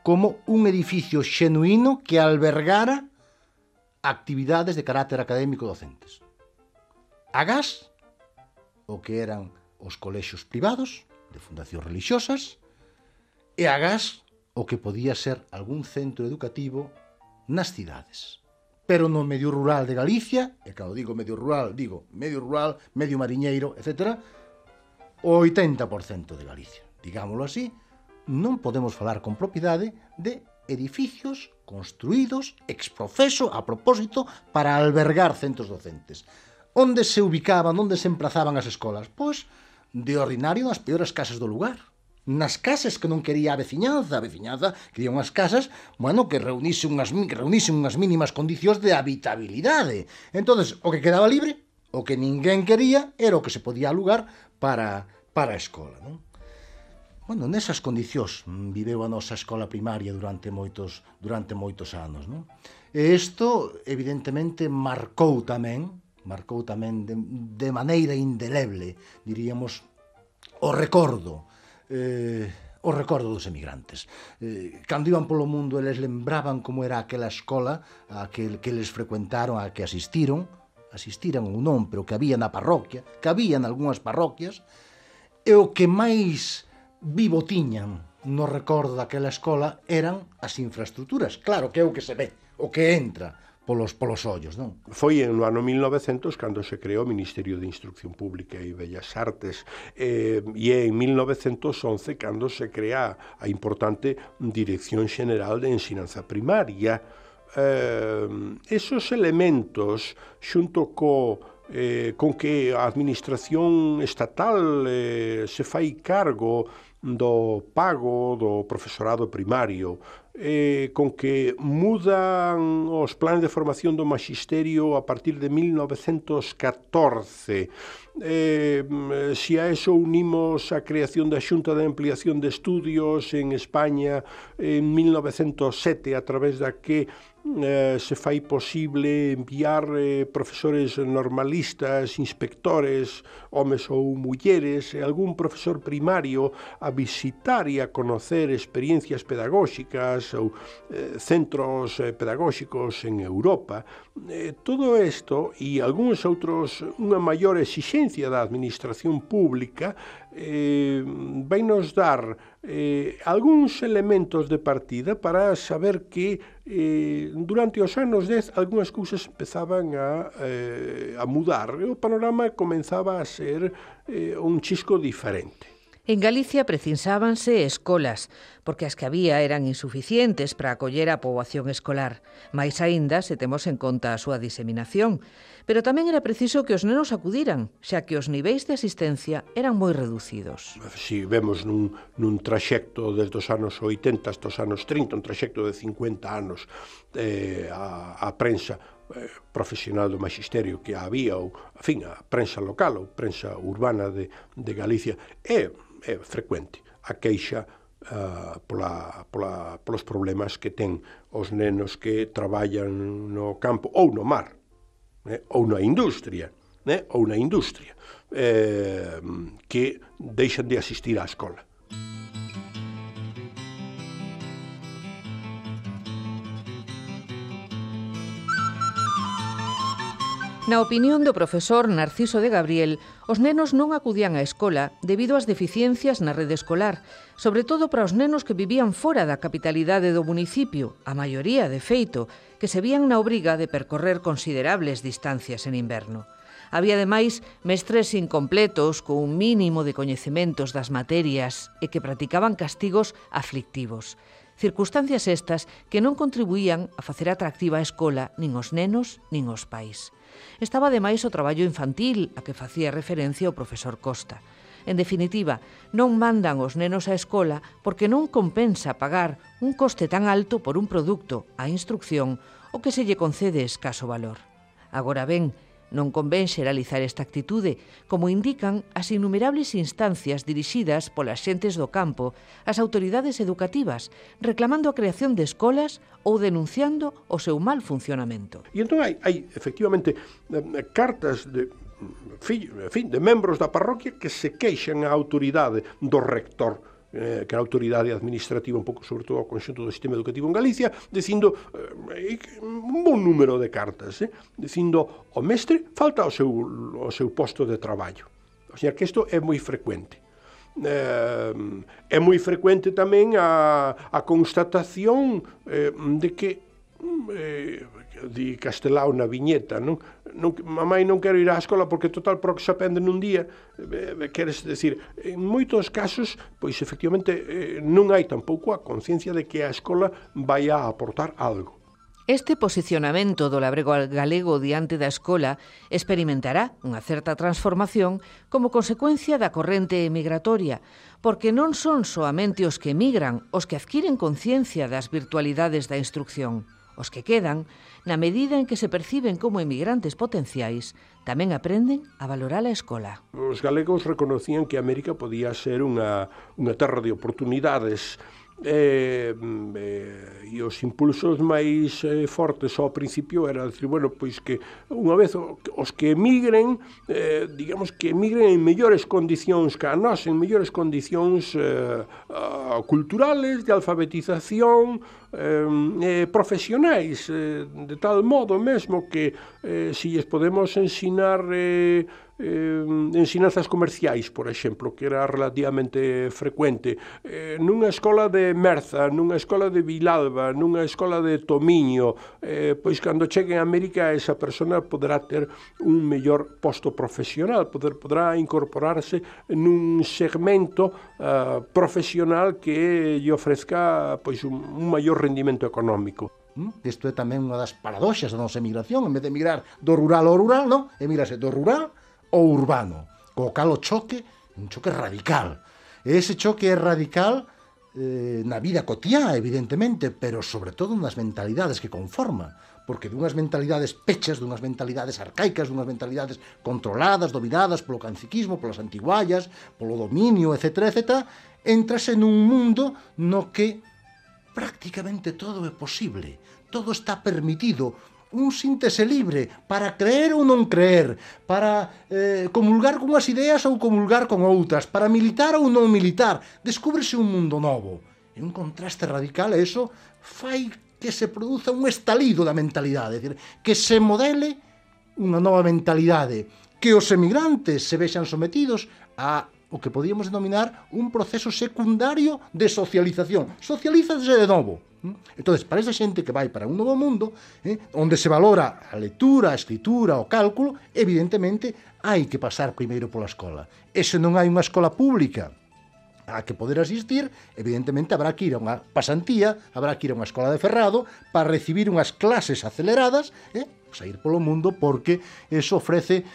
[SPEAKER 7] como un edificio xenuíno que albergara actividades de carácter académico docentes. Agás, o que eran os colexios privados de fundacións religiosas, e agás o que podía ser algún centro educativo nas cidades. Pero no medio rural de Galicia, e cando digo medio rural, digo medio rural, medio mariñeiro, etc., o 80% de Galicia, digámoslo así, non podemos falar con propiedade de edificios construídos exprofeso a propósito para albergar centros docentes. Onde se ubicaban, onde se emplazaban as escolas? Pois, de ordinario, nas peores casas do lugar. Nas casas que non quería a veciñanza, a veciñanza quería unhas casas, bueno, que reunise unhas, que reunise unhas mínimas condicións de habitabilidade. entonces o que quedaba libre, o que ninguén quería, era o que se podía alugar para, para a escola. Non? bueno, nesas condicións mm, viveu a nosa escola primaria durante moitos durante moitos anos, non? E isto evidentemente marcou tamén, marcou tamén de, de maneira indeleble, diríamos, o recordo eh, o recordo dos emigrantes. Eh, cando iban polo mundo, eles lembraban como era aquela escola a que, que eles frecuentaron, a que asistiron, asistiran ou non, pero que había na parroquia, que había en algunhas parroquias, e o que máis vivo tiñan no recordo daquela escola eran as infraestructuras. Claro que é o que se ve, o que entra polos polos ollos, non?
[SPEAKER 9] Foi en no ano 1900 cando se creou o Ministerio de Instrucción Pública e Bellas Artes eh, e en 1911 cando se crea a importante Dirección General de Ensinanza Primaria. Eh, esos elementos xunto co eh, con que a administración estatal eh, se fai cargo do pago do profesorado primario, eh, con que mudan os planes de formación do magisterio a partir de 1914. Eh, se a eso unimos a creación da Xunta de Ampliación de Estudios en España en 1907, a través da que eh, se fai posible enviar eh, profesores normalistas, inspectores, homes ou mulleres, e algún profesor primario a visitar e a conocer experiencias pedagóxicas ou eh, centros eh, pedagóxicos en Europa. Eh, todo isto e algúns outros unha maior exixencia da administración pública eh, vai nos dar eh, algúns elementos de partida para saber que eh, durante os anos 10 algunhas cousas empezaban a, eh, a mudar e o panorama comenzaba a ser eh, un chisco diferente.
[SPEAKER 2] En Galicia precisábanse escolas, porque as que había eran insuficientes para acoller a poboación escolar. Mais aínda se temos en conta a súa diseminación. Pero tamén era preciso que os nenos acudiran, xa que os niveis de asistencia eran moi reducidos.
[SPEAKER 9] Si vemos nun, nun traxecto desde os anos 80 hasta os anos 30, un traxecto de 50 anos eh, a, a prensa, eh, profesional do magisterio que había ou, a fin, a prensa local ou prensa urbana de, de Galicia é é frecuente a queixa uh, pola, pola, polos problemas que ten os nenos que traballan no campo ou no mar, né? ou na industria, né? ou na industria, eh, que deixan de asistir á escola.
[SPEAKER 2] Na opinión do profesor Narciso de Gabriel, os nenos non acudían á escola debido ás deficiencias na rede escolar, sobre todo para os nenos que vivían fora da capitalidade do municipio, a maioría, de feito, que se vían na obriga de percorrer considerables distancias en inverno. Había ademais mestres incompletos con un mínimo de coñecementos das materias e que practicaban castigos aflictivos. Circunstancias estas que non contribuían a facer atractiva a escola nin os nenos nin os pais. Estaba ademais o traballo infantil a que facía referencia o profesor Costa. En definitiva, non mandan os nenos á escola porque non compensa pagar un coste tan alto por un produto, a instrucción, o que se lle concede escaso valor. Agora ben, Non convén xeralizar esta actitude, como indican as innumerables instancias dirixidas polas xentes do campo ás autoridades educativas, reclamando a creación de escolas ou denunciando o seu mal funcionamento.
[SPEAKER 9] E entón hai, hai efectivamente eh, cartas de mm, fillo, en fin, de membros da parroquia que se queixan á autoridade do rector eh, que a autoridade administrativa un pouco sobre todo ao conxunto do sistema educativo en Galicia, dicindo eh, eh, un bon número de cartas, eh, dicindo o mestre falta ao seu, ao seu posto de traballo. O sea, que isto é moi frecuente. Eh, é moi frecuente tamén a, a constatación eh, de que eh, di Castelao na viñeta, non? non mamai non quero ir á escola porque total pro que se aprende nun día, eh, eh, queres decir, en moitos casos, pois efectivamente eh, non hai tampouco a conciencia de que a escola vai a aportar algo.
[SPEAKER 2] Este posicionamento do labrego galego diante da escola experimentará unha certa transformación como consecuencia da corrente emigratoria, porque non son soamente os que emigran os que adquiren conciencia das virtualidades da instrucción. Os que quedan, na medida en que se perciben como emigrantes potenciais, tamén aprenden a valorar a escola.
[SPEAKER 9] Os galegos reconocían que América podía ser unha, unha terra de oportunidades, eh, mm, eh, e os impulsos máis eh, fortes ao principio era decir, bueno, pois que unha vez os que emigren, eh, digamos que emigren en mellores condicións que a nós, en mellores condicións eh, culturales, de alfabetización, eh, eh, profesionais, eh, de tal modo mesmo que eh, si lles podemos ensinar eh, eh, ensinanzas comerciais, por exemplo, que era relativamente frecuente, eh, nunha escola de Merza, nunha escola de Vilalba, nunha escola de Tomiño, eh, pois cando chegue a América esa persona poderá ter un mellor posto profesional, poder, poderá incorporarse nun segmento eh, profesional que lle ofrezca pois un, un maior rendimento económico.
[SPEAKER 7] Mm, isto é tamén unha das paradoxas da nosa emigración, en vez de emigrar do rural ao rural, non? Emigrase do rural o urbano, co cal o choque, un choque radical. E ese choque é radical eh, na vida cotiá, evidentemente, pero sobre todo nas mentalidades que conforma, porque dunhas mentalidades pechas, dunhas mentalidades arcaicas, dunhas mentalidades controladas, dominadas polo canciquismo, polas antiguallas, polo dominio, etc., etc., entrase nun mundo no que prácticamente todo é posible, todo está permitido, un síntese libre para creer ou non creer, para eh, comulgar con as ideas ou comulgar con outras, para militar ou non militar. Descúbrese un mundo novo. E un contraste radical e eso fai que se produza un estalido da mentalidade, decir, que se modele unha nova mentalidade, que os emigrantes se vexan sometidos a o que podíamos denominar un proceso secundario de socialización. Socialízase de novo, Entonces, para esa xente que vai para un novo mundo, eh, onde se valora a lectura, a escritura, o cálculo, evidentemente hai que pasar primeiro pola escola. E se non hai unha escola pública a que poder asistir, evidentemente habrá que ir a unha pasantía, habrá que ir a unha escola de Ferrado para recibir unhas clases aceleradas, eh, sair polo mundo porque eso ofrece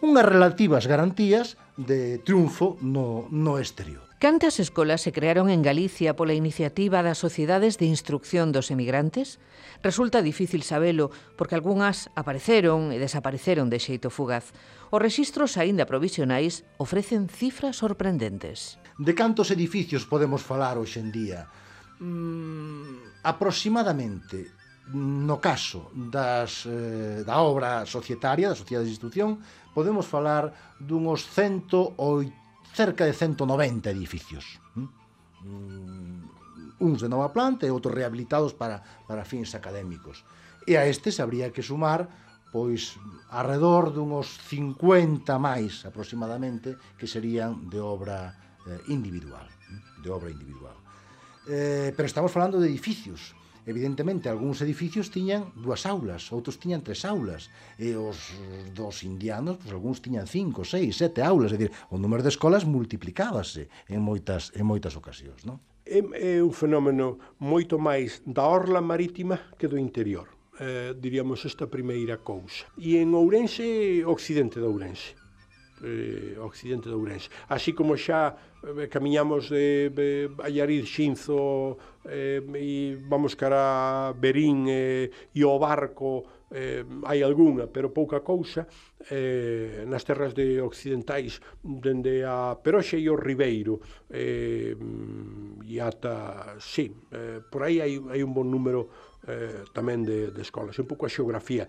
[SPEAKER 7] unhas relativas garantías de triunfo no, no exterior.
[SPEAKER 2] Cantas escolas se crearon en Galicia pola iniciativa das sociedades de instrucción dos emigrantes? Resulta difícil sabelo, porque algunhas apareceron e desapareceron de xeito fugaz. Os rexistros aínda provisionais ofrecen cifras sorprendentes.
[SPEAKER 7] De cantos edificios podemos falar hoxe en día? Mm, aproximadamente no caso das, eh, da obra societaria, da Sociedade de Instrucción, podemos falar dunhos 180 cerca de 190 edificios. Uns de nova planta e outros rehabilitados para, para fins académicos. E a estes habría que sumar pois arredor dunhos 50 máis aproximadamente que serían de obra eh, individual, de obra individual. Eh, pero estamos falando de edificios, evidentemente algúns edificios tiñan dúas aulas, outros tiñan tres aulas, e os dos indianos, pois algúns tiñan cinco, seis, sete aulas, é dicir, o número de escolas multiplicábase en moitas en moitas ocasións, non?
[SPEAKER 9] É, é un fenómeno moito máis da orla marítima que do interior. Eh, diríamos esta primeira cousa. E en Ourense, occidente de Ourense eh, occidente de Ourense. Así como xa eh, camiñamos de eh, Allariz, Xinzo eh, e vamos cara a Berín eh, e o barco eh, hai algunha, pero pouca cousa eh, nas terras de occidentais dende a Peroxe e o Ribeiro eh, e ata, sí, eh, por aí hai, hai un bon número eh, tamén de, de escolas, un pouco a xeografía,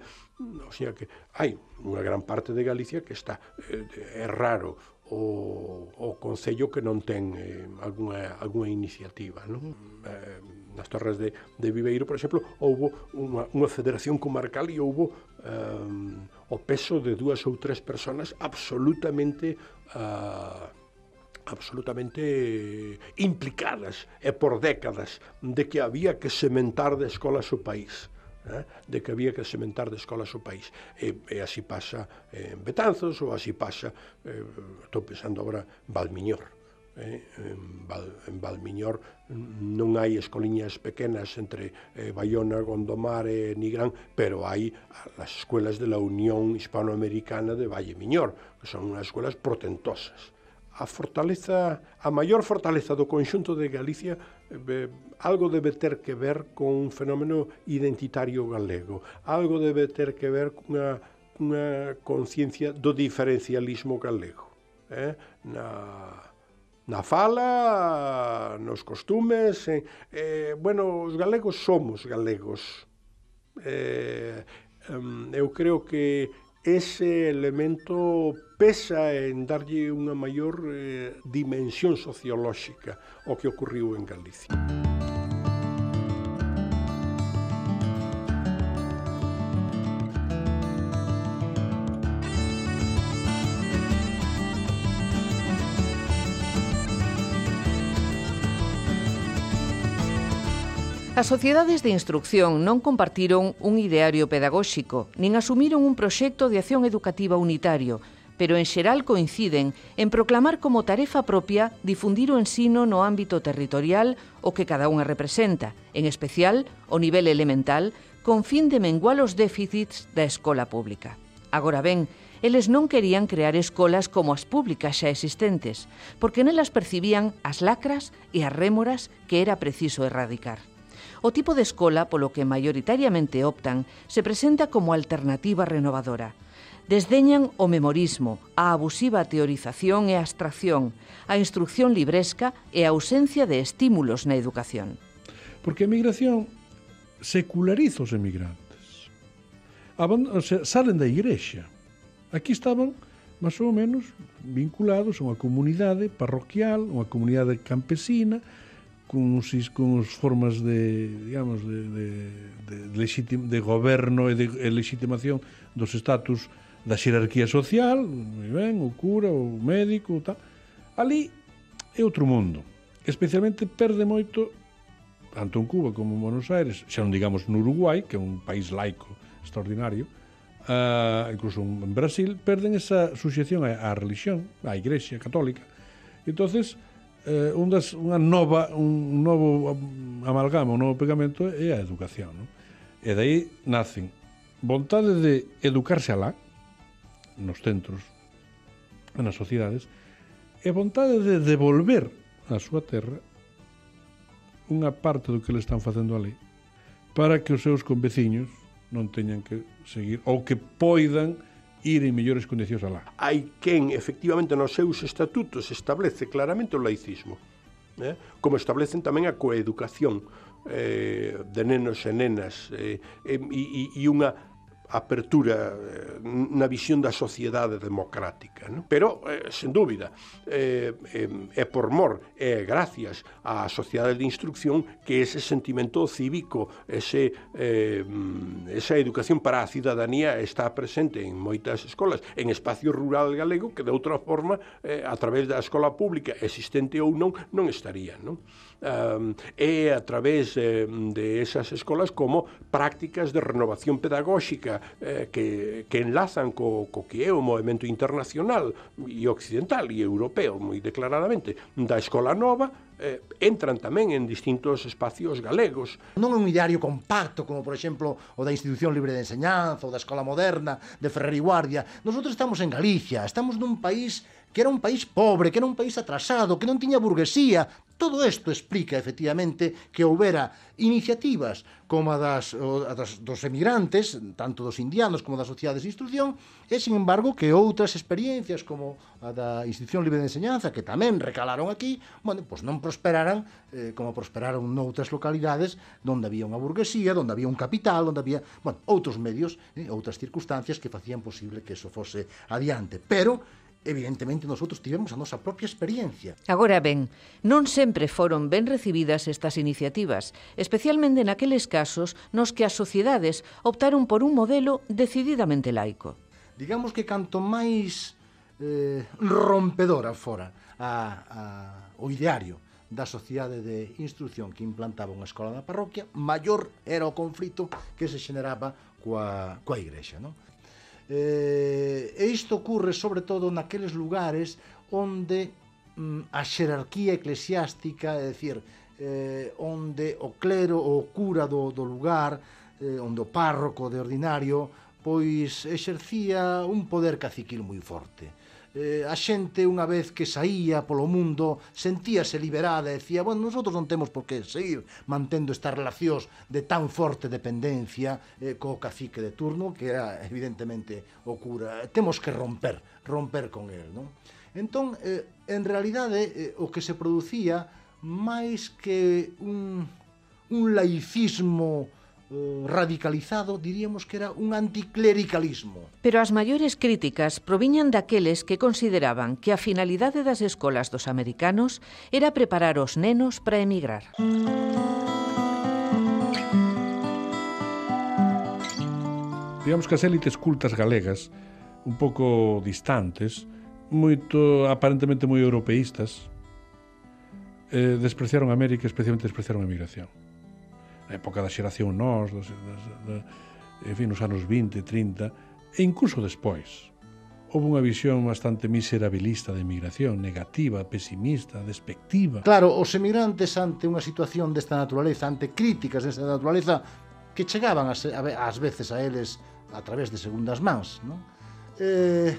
[SPEAKER 9] o sea que hai unha gran parte de Galicia que está, eh, é raro o, o Concello que non ten eh, alguna, alguna iniciativa. Non? Eh, nas Torres de, de Viveiro, por exemplo, houbo unha, unha federación comarcal e houbo eh, o peso de dúas ou tres personas absolutamente eh, absolutamente implicadas e por décadas de que había que sementar de escolas o país eh? de que había que sementar de escolas o país e, e así pasa eh, en Betanzos ou así pasa eh, estou pensando agora Valmiñor eh, en, Val, en Valmiñor non hai escoliñas pequenas entre eh, Bayona, Gondomar e Nigrán, pero hai as escuelas de la Unión Hispanoamericana de Valle Miñor, que son unhas escuelas portentosas a fortaleza, a maior fortaleza do conxunto de Galicia eh, algo debe ter que ver con un fenómeno identitario galego, algo debe ter que ver cunha, cunha conciencia do diferencialismo galego. Eh? Na, na fala, nos costumes, eh, eh, bueno, os galegos somos galegos. Eh, eu creo que ese elemento pesa en darlle unha maior eh, dimensión sociolóxica ao que ocurriu en Galicia.
[SPEAKER 2] As sociedades de instrucción non compartiron un ideario pedagóxico, nin asumiron un proxecto de acción educativa unitario, pero en xeral coinciden en proclamar como tarefa propia difundir o ensino no ámbito territorial o que cada unha representa, en especial o nivel elemental, con fin de menguar os déficits da escola pública. Agora ben, eles non querían crear escolas como as públicas xa existentes, porque nelas percibían as lacras e as rémoras que era preciso erradicar. O tipo de escola polo que maioritariamente optan se presenta como alternativa renovadora. Desdeñan o memorismo, a abusiva teorización e a abstracción, a instrucción libresca e a ausencia de estímulos na educación.
[SPEAKER 6] Porque a migración seculariza os emigrantes. Aban, se, salen da igrexa. Aquí estaban máis ou menos vinculados a unha comunidade parroquial, unha comunidade campesina, con uns, con uns formas de, digamos, de, de, de, de, de goberno e de, de legitimación dos estatus da xerarquía social, moi ben, o cura, o médico, tal. Ali é outro mundo. Especialmente perde moito tanto en Cuba como en Buenos Aires, xa non digamos no Uruguai, que é un país laico extraordinario, uh, incluso en Brasil, perden esa suxección á, á religión, á Igrexa Católica. entonces eh, un das, unha nova, un novo amalgama, un novo pegamento é a educación. Non? E dai nacen vontade de educarse alá, nos centros, nas sociedades, e vontade de devolver a súa terra unha parte do que le están facendo ali para que os seus conveciños non teñan que seguir ou que poidan ir en mellores condicións alá.
[SPEAKER 9] Hai quen efectivamente nos seus estatutos establece claramente o laicismo, eh? como establecen tamén a coeducación eh, de nenos e nenas eh, e, e, e unha apertura eh, na visión da sociedade democrática. Non? Pero, eh, sen dúbida, eh, eh, é por mor, é gracias á sociedade de instrucción que ese sentimento cívico, ese, eh, esa educación para a cidadanía está presente en moitas escolas, en espacio rural galego que de outra forma, eh, a través da escola pública existente ou non, non estaría. Non? um, eh, é a través eh, de esas escolas como prácticas de renovación pedagóxica eh, que, que enlazan co, co que é o movimento internacional e occidental e europeo, moi declaradamente, da Escola Nova, eh, entran tamén en distintos espacios galegos.
[SPEAKER 7] Non é un ideario compacto, como por exemplo o da Institución Libre de Enseñanza ou da Escola Moderna de Ferrer y Guardia. Nosotros estamos en Galicia, estamos nun país que era un país pobre, que era un país atrasado, que non tiña burguesía. Todo isto explica, efectivamente, que houbera iniciativas como a das, a das dos emigrantes, tanto dos indianos como das sociedades de instrucción, e, sin embargo, que outras experiencias como a da Institución Libre de Enseñanza, que tamén recalaron aquí, bueno, pois non prosperaran eh, como prosperaron noutras localidades onde había unha burguesía, onde había un capital, onde había, bueno, outros medios, eh, outras circunstancias que facían posible que eso fose adiante. Pero, Evidentemente, nosotros tivemos a nosa propia experiencia.
[SPEAKER 2] Agora ben, non sempre foron ben recibidas estas iniciativas, especialmente naqueles casos nos que as sociedades optaron por un modelo decididamente laico.
[SPEAKER 7] Digamos que canto máis eh, rompedora fora a, a, o ideario da sociedade de instrucción que implantaba unha escola na parroquia, maior era o conflito que se xeneraba coa, coa igrexa. Non? Eh, e isto ocurre sobre todo naqueles lugares onde mm, a xerarquía eclesiástica, é dicir, eh, onde o clero ou o cura do, do lugar, eh, onde o párroco de ordinario pois exercía un poder caciquil moi forte. Eh, a xente unha vez que saía polo mundo sentíase liberada e decía, bueno, nosotros non temos por que seguir mantendo estas relacións de tan forte dependencia eh, co cacique de turno, que era evidentemente o cura. Temos que romper, romper con el, non? Entón, eh, en realidade, eh, o que se producía máis que un, un laicismo radicalizado, diríamos que era un anticlericalismo.
[SPEAKER 2] Pero as maiores críticas proviñan daqueles que consideraban que a finalidade das escolas dos americanos era preparar os nenos para emigrar.
[SPEAKER 6] Digamos que as élites cultas galegas, un pouco distantes, moito aparentemente moi europeístas, eh, despreciaron a América especialmente despreciaron a emigración na época da xeración nós, dos, dos, dos, en fin, nos anos 20, 30, e incluso despois. Houve unha visión bastante miserabilista de emigración, negativa, pesimista, despectiva.
[SPEAKER 7] Claro, os emigrantes ante unha situación desta naturaleza, ante críticas desta naturaleza, que chegaban ás as veces a eles a través de segundas mans, non? Eh,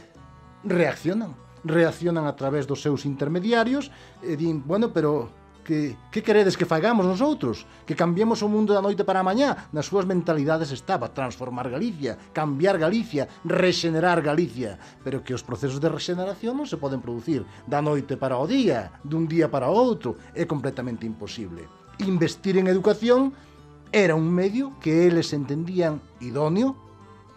[SPEAKER 7] reaccionan, reaccionan a través dos seus intermediarios e din, bueno, pero que, que queredes que fagamos nosotros? Que cambiemos o mundo da noite para a mañá? Nas súas mentalidades estaba transformar Galicia, cambiar Galicia, rexenerar Galicia. Pero que os procesos de rexeneración non se poden producir da noite para o día, dun día para o outro. É completamente imposible. Investir en educación era un medio que eles entendían idóneo,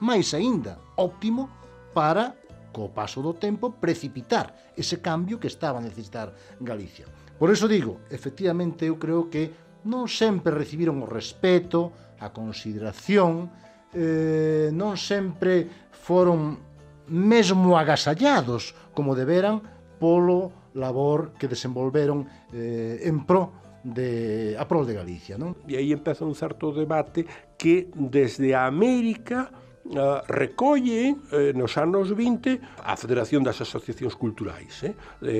[SPEAKER 7] máis aínda, óptimo para co paso do tempo, precipitar ese cambio que estaba a necesitar Galicia. Por eso digo, efectivamente, eu creo que non sempre recibiron o respeto, a consideración, eh, non sempre foron mesmo agasallados como deberan polo labor que desenvolveron eh, en pro de a prol de Galicia, non?
[SPEAKER 9] E aí empeza un certo debate que desde a América Ah, recolle eh, nos anos 20 a Federación das Asociacións Culturais eh,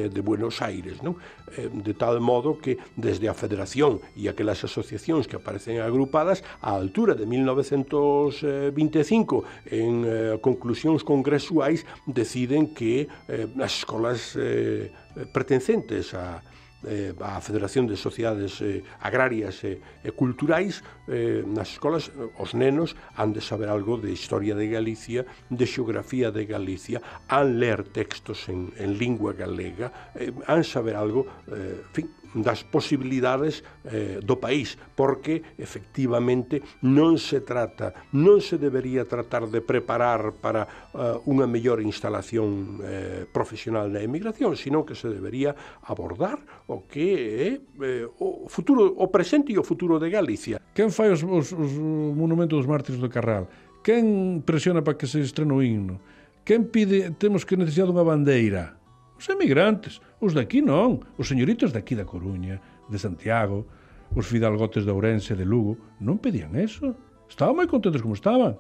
[SPEAKER 9] de Buenos Aires, non? Eh, de tal modo que desde a Federación e aquelas asociacións que aparecen agrupadas á altura de 1925 en eh, conclusións congresuais deciden que eh, as escolas eh, pertencentes a eh, a Federación de Sociedades eh, Agrarias e, eh, e Culturais eh, nas escolas eh, os nenos han de saber algo de historia de Galicia de xeografía de Galicia han ler textos en, en lingua galega eh, han saber algo eh, fin, das posibilidades eh, do país, porque efectivamente non se trata, non se debería tratar de preparar para eh, unha mellor instalación eh, profesional na emigración, sino que se debería abordar o que é eh, o futuro, o presente e o futuro de Galicia.
[SPEAKER 6] Quen fai os, os, os monumentos dos mártires do Carral? Quen presiona para que se estrene o himno? Quen pide, temos que necesitar unha bandeira? Os emigrantes, os daqui non, os señoritos daqui da Coruña, de Santiago, os fidalgotes de Ourense, de Lugo, non pedían eso. Estaban moi contentos como estaban.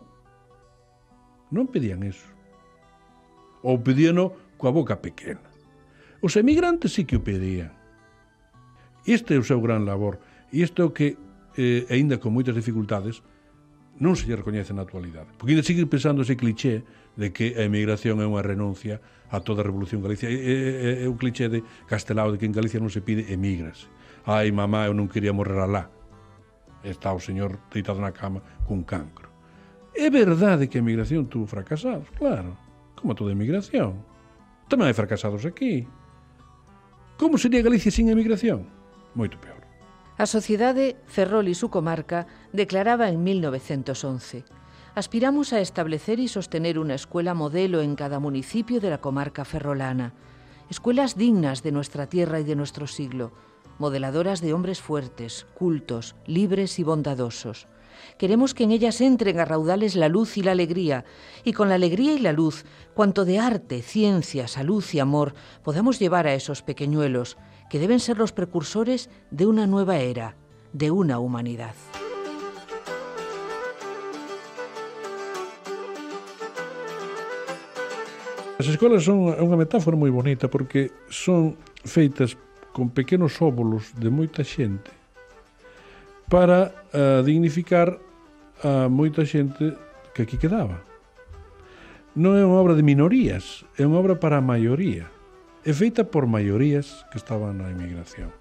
[SPEAKER 6] Non pedían eso. Ou pedíano coa boca pequena. Os emigrantes sí que o pedían. Este é o seu gran labor. E isto é o que, eh, aínda con moitas dificultades, non se lle recoñece na actualidade. Porque ainda sigue pensando ese cliché de que a emigración é unha renuncia a toda a Revolución Galicia. É, é, é un cliché de Castelao de que en Galicia non se pide emigras. Ai, mamá, eu non quería morrer alá. Está o señor deitado na cama cun cancro. É verdade que a emigración tuvo fracasados, claro, como toda emigración. Tamén hai fracasados aquí. Como sería Galicia sin emigración? Moito peor.
[SPEAKER 2] A sociedade Ferrol e su comarca declaraba en 1911 aspiramos a establecer y sostener una escuela modelo en cada municipio de la comarca ferrolana. Escuelas dignas de nuestra tierra y de nuestro siglo, modeladoras de hombres fuertes, cultos, libres y bondadosos. Queremos que en ellas entren a raudales la luz y la alegría, y con la alegría y la luz, cuanto de arte, ciencia, salud y amor podamos llevar a esos pequeñuelos, que deben ser los precursores de una nueva era, de una humanidad.
[SPEAKER 6] As escolas son unha metáfora moi bonita porque son feitas con pequenos óvulos de moita xente para uh, dignificar a moita xente que aquí quedaba. Non é unha obra de minorías, é unha obra para a maioría e feita por maiorías que estaban na emigración.